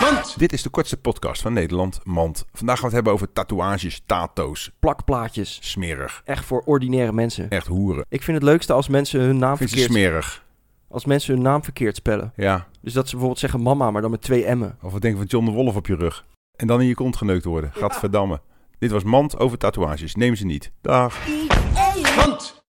Mand! Dit is de kortste podcast van Nederland, Mand. Vandaag gaan we het hebben over tatoeages, tato's. plakplaatjes. Smerig. Echt voor ordinaire mensen. Echt hoeren. Ik vind het leukste als mensen hun naam Vind je verkeerd, smerig? als mensen hun naam verkeerd spellen. Ja. Dus dat ze bijvoorbeeld zeggen mama, maar dan met twee M'en. Of wat denk je van John de Wolf op je rug? En dan in je kont geneukt worden. Gadverdamme. Dit was Mand over tatoeages. Neem ze niet. Dag. Mand.